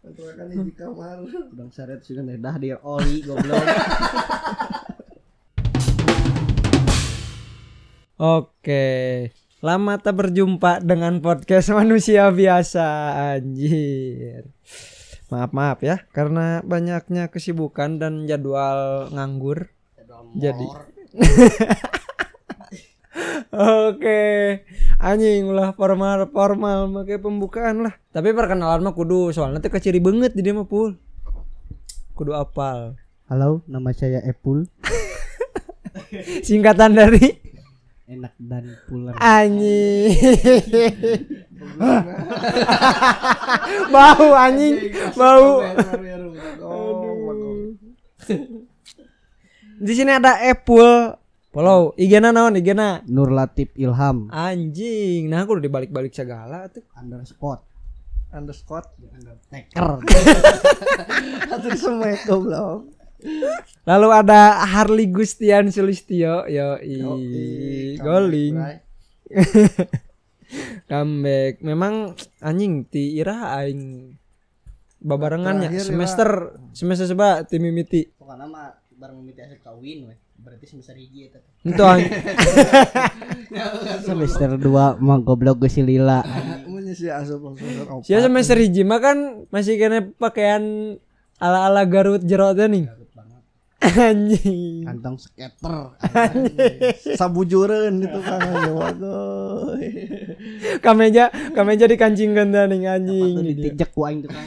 kontrakan di kamar Udang seret sih dah di oli goblok. Oke. Lama tak berjumpa dengan podcast manusia biasa anjir. Maaf maaf ya karena banyaknya kesibukan dan jadwal nganggur. Jadi Oke, anjing ulah formal formal make pembukaan lah. Tapi perkenalan mah kudu soalnya teh keciri banget di dia mah pul. Kudu apal. Halo, nama saya Epul. Singkatan dari Enak dan pulen. anjing. bau anjing, bau. Di sini ada Apple. Follow IG-na naon IG-na? Nur Latif Ilham Anjing. Nah, aku udah dibalik-balik segala tuh. underscore underscore Teker. atur semua goblok Lalu ada Harley Gustian Sulistio. Yo, Yoi, goling. comeback. Memang anjing ti ira aing babarengannya semester semester seba tim mimiti. Pokoknya mah bareng mimiti asal kawin we. Berarti semester hiji eta. Itu. Semester 2 mah goblok gue si Lila. Bray. Mun si asup langsung opat. Sia semester hiji mah kan masih kena pakaian ala-ala Garut jerotnya nih. Anjing. Kantong skater. sabujureun itu kan ya waduh Kameja kameja dikancing ganda nih anjing. Ditijek ku aing tukang.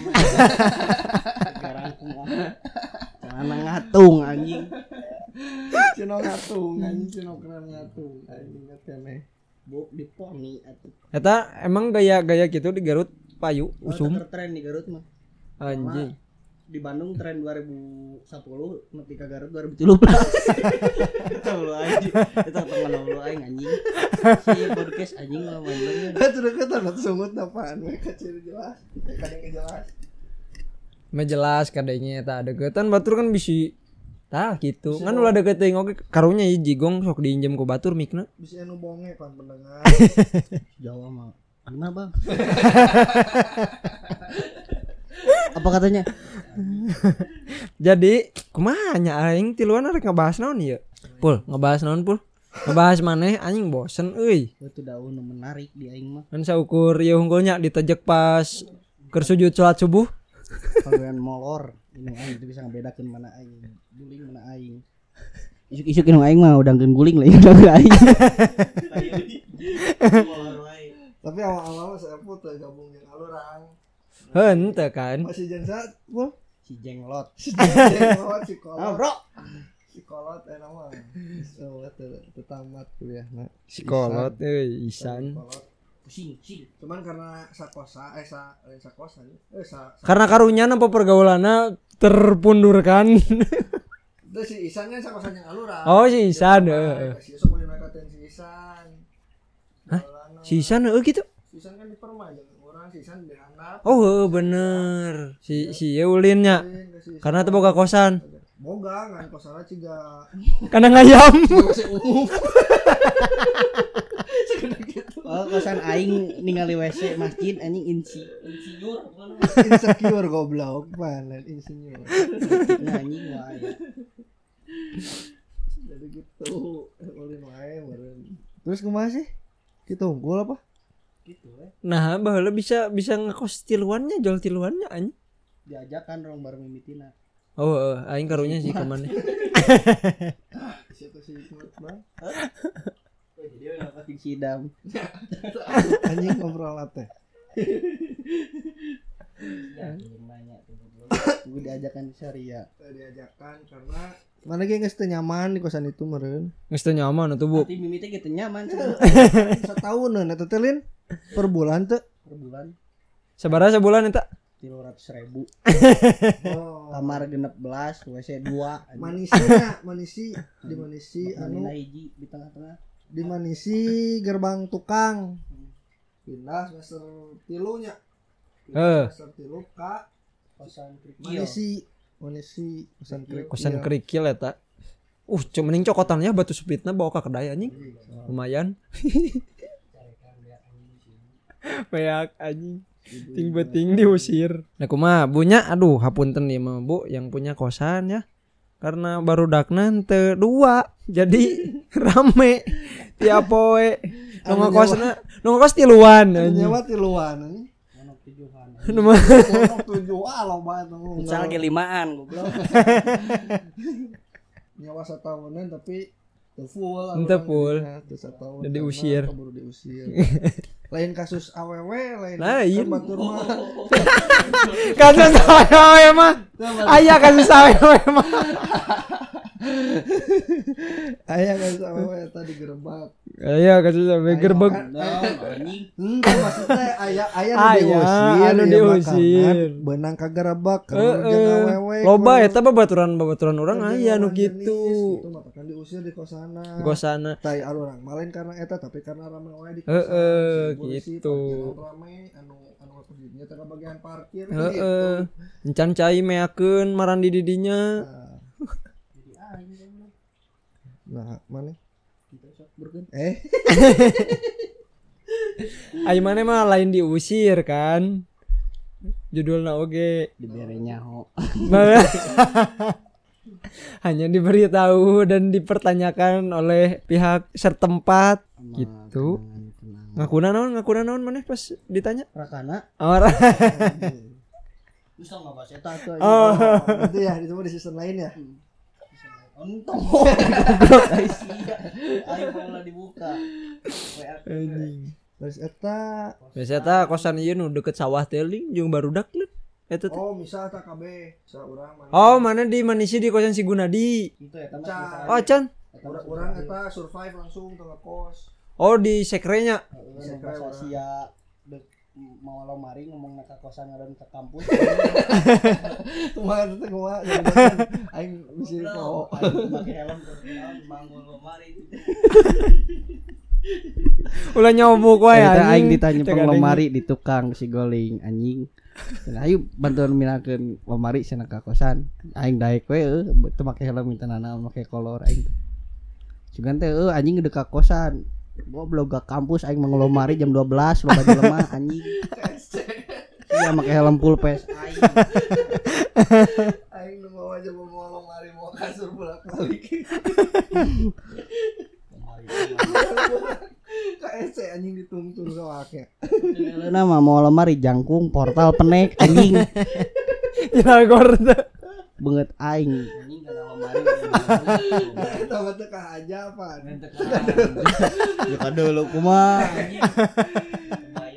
Ngatung anjing. Cino ngatung anjing cino keren ngatung anjing ingat keneh Bu di poni atuh. Eta emang gaya-gaya gitu di Garut payu Oh, usum tren di Garut mah. anjing. Di Bandung tren 2010 nepi ka Garut 2013. Eta lu anjing. Eta teman lu aing anjing. Si podcast anjing mah main itu deket ada sungut apaan mereka ciri jelas kadang jelas Mah jelas kadanya eta deketan batur kan bisi tah gitu. Kan ulah deket teuing oge karunya hiji gong sok diinjem ku batur mikna. bisa anu bonge kan pendengar Jawa mah. Gimana, Bang? Apa katanya? Jadi kumaha nya aing tiluan arek ngebahas naon ieu? Pul, ngebahas naon pul? Ngebahas maneh anjing bosen euy. Itu daun nu menarik di aing mah. Kan saukur ieu hunggulnya ditejek pas keur sujud salat subuh. Kalian molor. Ini aing itu bisa ngebedakeun mana aing. Guling mana aing. Isuk-isuk inu aing mah udah guling lah udah aing. tapi awal-awal saya pun gabung dengan alurang Henteu kan. masih jengsa wah Si jenglot. si jenglot si Ah, kolot Bro. si kolot enak mah so itu tamat kuliah nah Sikolot euy Isan. kolot Pusing, pusing. cuman karena sakosa eh sa eh sakosa eh sa Karena karunya apa pergaulanna terpundurkan. itu si Isan kan sakosa yang alurang oh si Isan heeh. si sok boleh nakatin si Isan Hah? Si Isan heeh gitu. si Isan kan di perma orang si Isan dihandap Oh heuh, bener. Si ulinnya. si Isan. Karena teu boga kosan. boga kan kosana ciga Karena ngayam. Oh, kosan aing ningali WC masjid anjing insi insinyur insecure goblok. Panen insinyur? Nah anjing wah ya. jadi gitu. Ulin wae meureun terus kumaha sih? Kita unggul apa? Gitu we Nah, baheula bisa bisa ngekos tiluannya, jual tiluannya anjing. diajakan orang bareng mimitina Oh, heeh, aing karunya sih ke mana? siapa sih ikut bang Jadi udah pasti sidam anjing ngobrol teh ya? Tuh gue diajakan syariah. Diajakan karena mana ge geus teu nyaman di kosan itu meureun Geus teu nyaman atuh, Bu. tapi mimiti gitu nyaman setahun eta teh lin? Per bulan teh per bulan. Sabaraha sebulan eta? tiga ratus ribu. Oh. Kamar genep belas wc dua. Manisinya manisi di manisi anu anu? hiji di tengah-tengah di manisi gerbang tukang. Pindah semester tilunya Eh. semester tilu ka kosan krikil. Manisi. Manisi. Kosan krik Kosan kerikil eta. Uh, cuma mending cokotannya batu supitna bawa ke kedai anjing. Lumayan. Beak anjing. ting beting diusir. Nah kumaha? Bunya aduh hapunten nih mah bu yang punya kosan ya. Karena baru daknan teu dua jadi rame tiap poe nu Anu ngekosna nu ngekos tiluan Anu nyawa tiluan anjing. Ono tujuan. Tujuh ah loba tuh. Misal ge limaan goblok. nyawa satahunan tapi full Teu full. Dan karena diusir. keburu diusir lain kasus aww lain Lain. batur mah kasus awewe mah aya kasus awewe mah aya kasus aww tadi gerebak aya kasus awewe gerbek. anjing. Henteu Hmm, maksudnya aya aya Aya, anu diusir. makanan, beunang ka gerebak Heeh. kalau jeung awewe loba eta babaturan babaturan orang aya nu kitu gitu. Mah kan diusir di kosana. Gosana tai orang malin karena eta tapi karena rame wae di Heeh, Si polisi, gitu. rame anu anu bagian parkir gitu. heeh. Encan cai meakeun marandi didinya. Nah mana? Kita sok berkeun. eh? Ai mana mah lain diusir kan? Judulna oge. Dibere nyaho. hanya diberitahu dan dipertanyakan oleh pihak setempat gitu. ngakuna naon ngakuna naon maneh pas ditanya? Rakana. orang Bisa enggak bahas eta tuh. oh. Itu ya itu mah di season lain ya Untung. Goblok. Ayo malah dibuka. WA. terus eta biasa ta kosan ieu nu deket sawah teling jeung barudak leuh eta teh. Oh misal tak KB. Sa urang mana? Oh mana di manisi di kosan si Gunadi? Itu ya teman Ca- oh can. Urang urang eta survive langsung tengah kos oh di sekrenya Bisa sia dek mau lo mari ngomong ke kosan ngaran ke kampus. kumaha teh kumaha aing Oh, kok pakai helm terus manggul lo mari. ulah nyobok wae aing ditanya pang lemari di tukang si goling anjing. Ayo bantuan minakeun lemari cenah ka kosan. Aing daek we eueuh teu make helm minta nana make kolor aing. Cuman teh anjing udah ka kosan. Goblok ke kampus aing mau lemari jam 12 loba jelema anjing. Iya make helm full face aing. aing nu mau aja mau mau mari mau kasur bolak-balik KSC anjing ka wake nama mau lemari jangkung portal penek anjing. Cilagor teh Banget aing. Anjing kana lemari. eta mah teh kahajapan Ya kumaha.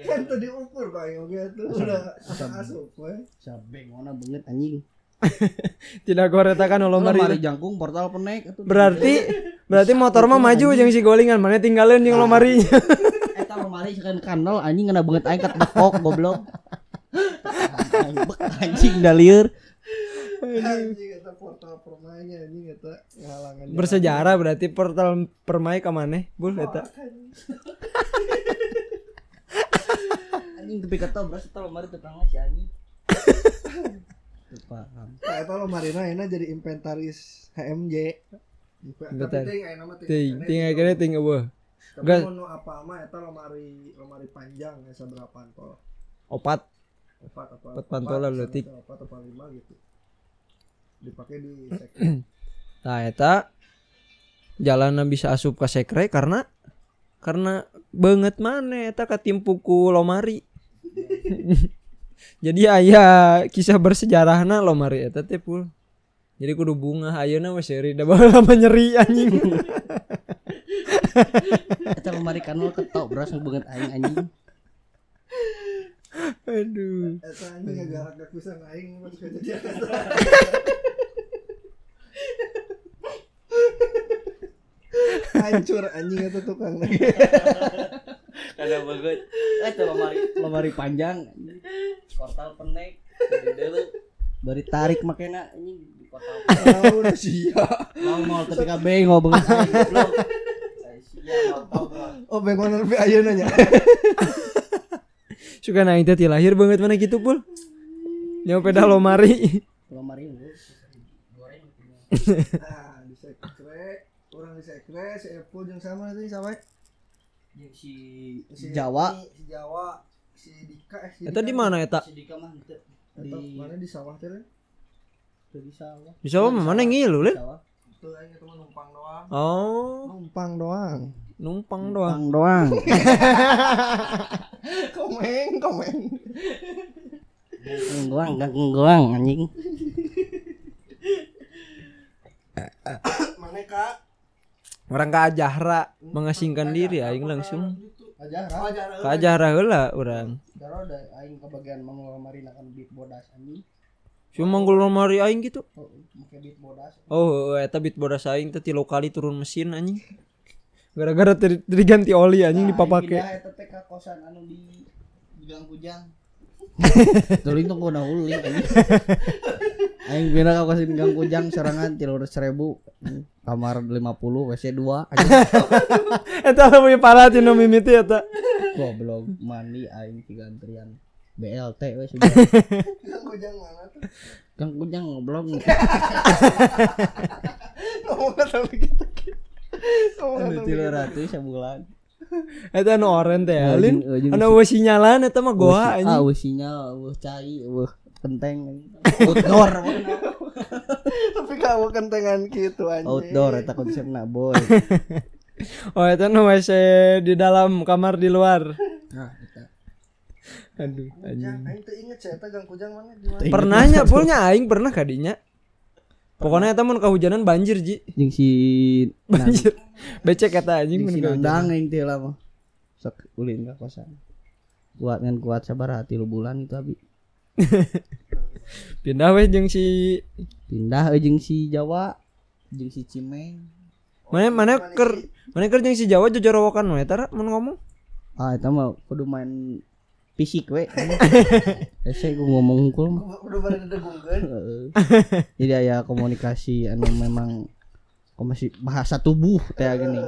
kan teu diukur aing oge tuh udah asup we Sabeng mana banget anjing. Cilagor eta kan Lemari lomari jangkung portal penek atuh. berarti berarti motor mah maju jeung si golingan mana tinggalin jeung lomarinya eta lemari sekan kanal anjing kena banget aing kat bekok goblok. Anjing dah lieur. Anjing portal anjing bersejarah berarti portal permai ka maneh bul eta Anjing tapi kata beras eta lemari tetangga si anjing. Teu paham. Nah, eta lo marina enak jadi inventaris HMJ. Betul. Ting ting. ting ting eueuh Tapi mau apa mah eta lemari lemari panjang ya seberapa pantol. opat Empat apa? Empat pantolan sama leutik. Empat apa lima gitu. Dipakai di sekre. Nah eta jalanna bisa asup ka sekre karena karena banget mana eta katimpu ku lomari. Jadi aya kisah bersejarahna lomari eta teh pul. Jadi kudu bunga ayeuna wes seuri da baheula lama nyeri anjing. Eta lemari kanal ketok beras banget aing anjing. Aduh. Eta anjing agak agak bisa aing mah suka jadi Hancur anjing itu tukang lagi. Kada banget. Eta lemari lemari panjang. Portal penek. Dulu bari tarik makena anjing di portal. Oh, udah goblok. Saya siap mau tau Oh, bengkon lebih ayeuna nya. Suka naik ti lahir banget mana gitu pul. Nyawa peda lomari. lemari lu. Nah, di sekre, orang di sekre, si jeung sama nanti sama Yang si si Jawa si Jawa si Dika eh si Eta di mana eta? Si Dika mah di mana di sawah teu di sawah. Di sawah mana ngilu lin? Tuh aing eta mah numpang doang. Oh, Numpang doang. numpang doang. Bang doang. Komeng, komeng. Gang doang, gang doang anjing. Mana Kak? Orang ka Ajahra mengasingkan diri aing langsung ka Ajahra heula urang. Aing kebagian mangul marina kan beat bodas anjing. Cuma manggul lemari aing gitu. Oh, make beat bodas. Oh, eta beat bodas aing teh tilu kali turun mesin anjing. Gara-gara teri- diganti oli anjing dipapake. Pindah eta teh ka kosan anu di Gang Kujang. Tuling anjing. Aing pindah ka kosan di Gang Kujang sorangan 300.000. Kamar 50, WC 2 anjing. Eta lebih parah tinu mimiti eta. Goblok mandi aing tiga antrian. BLT we sudah. Yang kujang mana tuh? Gang Kujang goblok. Ngomong kata begitu. Ngomong begitu. 300 sebulan. Eta anu oren teh jeung Anu sinyalan eta mah goa Ah, anjing. eueuh sinyal, eueuh cai, eueuh penteng. Outdoor. Tapi kamu kentengan gitu anjing. Outdoor eta konsepna boy. Oh, eta nu WC di dalam kamar di luar. Nah. Aduh, anjing. aing teu inget saya eta Gang Kujang mana di mana? Pernahnya pulnya aing pernah kadinya. Pokoknya eta mun kahujanan banjir ji. Jeung si Banjir. Becek eta anjing mun Nandang yang teh lah mah. Sok ulin ka kosan. Kuat kan kuat sabar hati lu bulan itu abi. Pindah weh jeung si Pindah jeung si Jawa, jeung si Cimeng. mana mana ker mana ker jeung si Jawa jojorowokan we tara mun ngomong. Ah, eta mah kudu main fisik we. Ngomong mah. Udah pada didegungkeun. Heeh. Jadi aya komunikasi anu memang komasi bahasa tubuh teh gini.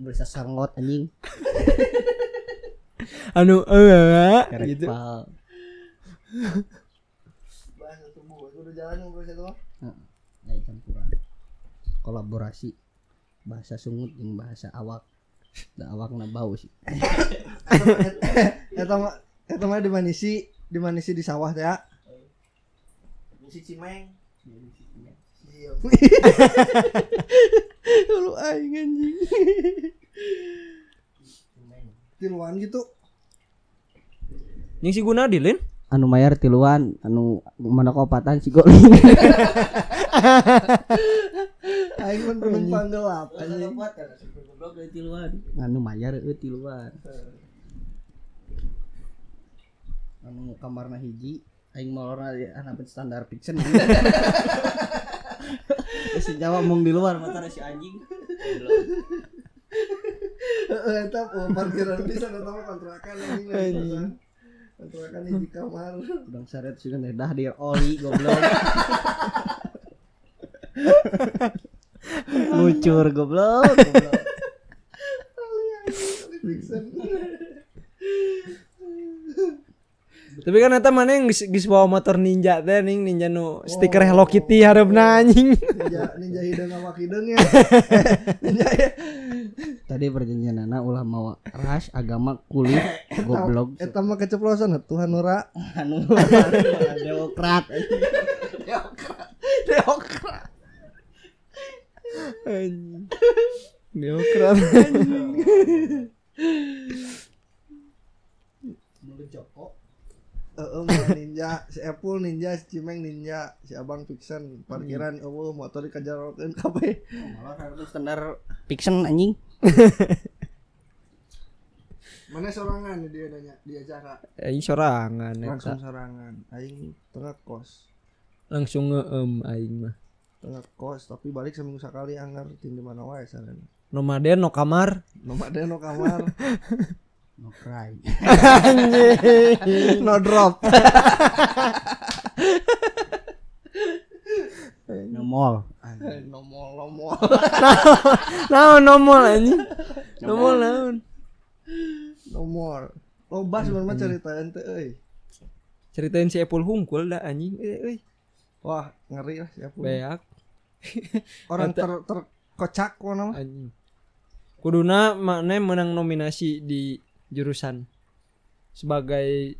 Bisa sangot anjing. Anu eh gitu. pal. Bahasa tubuh. Udah jalan ngobrol mah. Heeh. Ya campuran. Kolaborasi bahasa sungut jeung bahasa awak. Da awakna bau sih. Eta mah eta mah di manisi, di manisi di sawah teh ya. Si Cimeng. Iya. Lu aing anjing. Tiluan gitu. Jeung si Gunadi lin. Anu mayar tiluan, anu mana kopatan si goling. Aing mah penumpang gelap anjing. Anu mayar euy tiluan. Anu kamarna hiji aing molorna anak standar fiction. si Jawa mung di luar mata si anjing. Heeh, eta oh, parkiran bisa eta mah kontrakan anjing. Kontrakan hiji kamar. Udang saret sih kan dah di oli goblok. Lucur goblok. goblok. Tapi kan eta mana yang geus geus bawa motor ninja teh ning ninja nu stiker Hello Kitty hareupeuna anjing. Ninja ninja hideung awak hideung ya. Ninja ya. Tadi perjanjian anak ulah mau ras agama kulit goblok. Eta mah keceplosan Tuhan Nura. anu demokrat Demokrat. Anjing. Demokrat. mulut Joko Heeh, mah Epul ninja, si Cimeng ninja, si Abang Fiction parkiran eueuh motor dikajarokeun kabeh. malah harus standar fiction anjing Mana sorangan nih dia nanya di acara? Aing sorangan Langsung eta. sorangan. Aing tengah kos. Langsung ngeem aing mah. Tengah kos tapi balik seminggu sekali anggar ting di mana wae sarana. Nomaden no kamar. Nomor dia no kamar, no cry no drop. no mall Nomor nomor. Naon nomol anjing? Nomol naon? Nomor. Loba sebenarnya ceritain teh euy. Ceritain si Epul hungkul dah anjing. Eh, euy. Wah, ngeri lah siapa. Beak Orang ter terkocak mana mah. anjing. Kuduna mana menang nominasi di jurusan. sebagai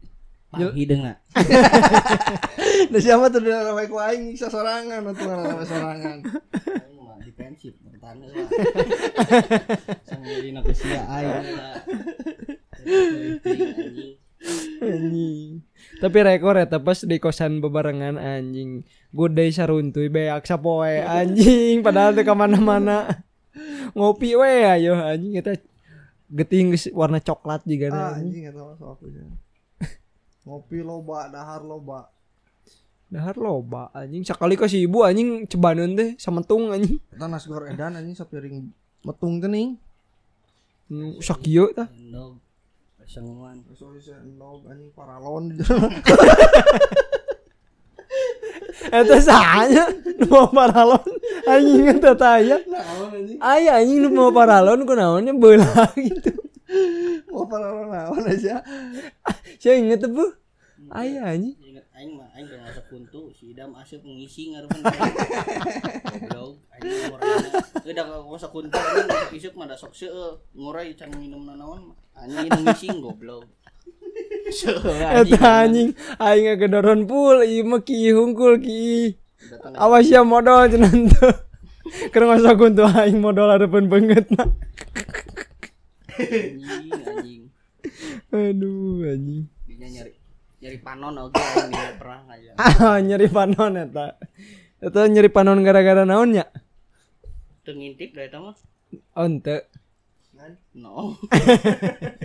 Pahideng na. Da siapa tuh udah ramai ku aing bisa sorangan untuk ramai sorangan. Defensif bertahan lah. Jadi nak sia aing. Anjing. tapi rekor ya pas di kosan bebarengan anjing gudai saruntuy beak sapoe anjing padahal teh ke mana-mana ngopi we ayo anjing kita geting warna coklat juga Ah anjing anjing eta aku. Ngopi loba, dahar loba. dahar loba anjing sekali ke si ibu anjing cebaneun teh sametung anjing Eta nasgor edan anjing sapiring metung teuing. Hmm, sakieu tah Endog. Endog anjing paralon. eta sahanya nu mau paralon anjing eta Naon anjing? aya anjing nu mau paralon kunaonnya beula gitu Mau paralon naon aja. saya inget tuh bu aya anjing Ingat aing mah aing masuk kuntu si Idam asup ngisi ngarepan. Goblok aing ngorana. Udah ka masuk kuntu masuk isuk mah da sok seueuh. Ngurai can minum nanaon mah. Anjing ngisi goblok. Eta anjing aing ngedoron pul ieu mah ki hungkul ki. Awas ya modal cenah teu. Keur ngasa kuntu aing modal harapan banget nah. anjing. Aduh anjing. Dinya nyari nyari panon aing di perang aja. Ah nyeri panon eta. Eta nyeri panon gara-gara naon nya? Teu ngintip da eta mah. Oh henteu. No.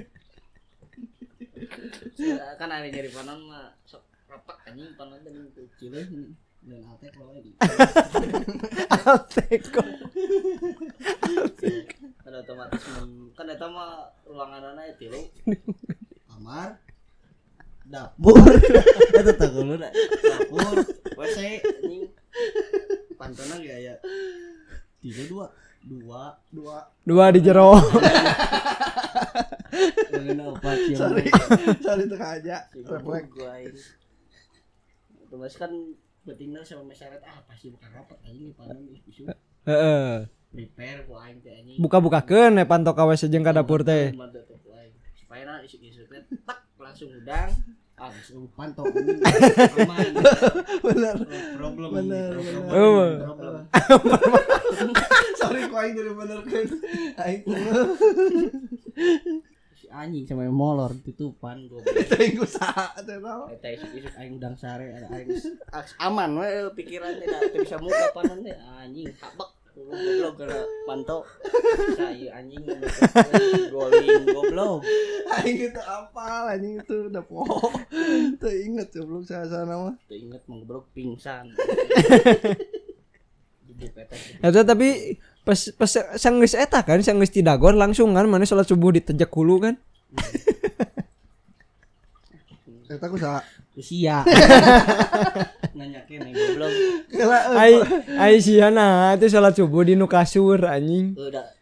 kan ada nyari panon mah sok rapak anjing panon tadi kecil dan atek lo lagi. Teko. kan otomatis men, kan eta mah ruangan anak itu lo kamar dapur teh kulo da. dapur wc anjing pantona ge aya tiga dua dua Dua. Dua di jero. Sorry. Sorry teu aja. Refleks. gua ini otomatis kan betingna sama masyarakat ah pasti bukan rapat anjing panon isu Heeh. prepare ku aing teh anjing Buka-bukakeun we panto ka WC jeung ka dapur teh. Tuh, supaya na isu-isu teh tak langsung udang ah aman Bener. problem Bener, problem, bener. problem. Sorry aing bener kan. Aing si anjing sama yang molor tutupan goblok teh ku saha teh tau. eta isuk-isuk aing udang sare ada aing aks aman we pikiran teh da teu bisa muka panon teh anjing habak goblok gara pantau saya anjing goling goblok Aing itu apa anjing itu udah po. Teu inget goblok saha nama. teu inget mau goblok pingsan eta. Eta tapi pas pas sang geus eta kan sang geus tidagon langsung kan mana salat subuh ditejak hulu kan. Eta ku saha? usia nanyakin nih goblok Kela Ai ai siana itu salat subuh di nu kasur anjing. udah